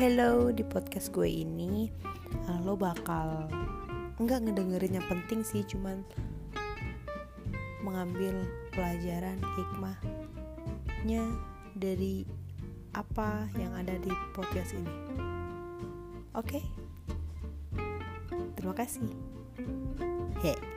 hello di podcast gue ini. Eh, lo bakal nggak ngedengerin yang penting sih cuman mengambil pelajaran hikmahnya dari apa yang ada di podcast ini. Oke? Okay? terima kasih. He.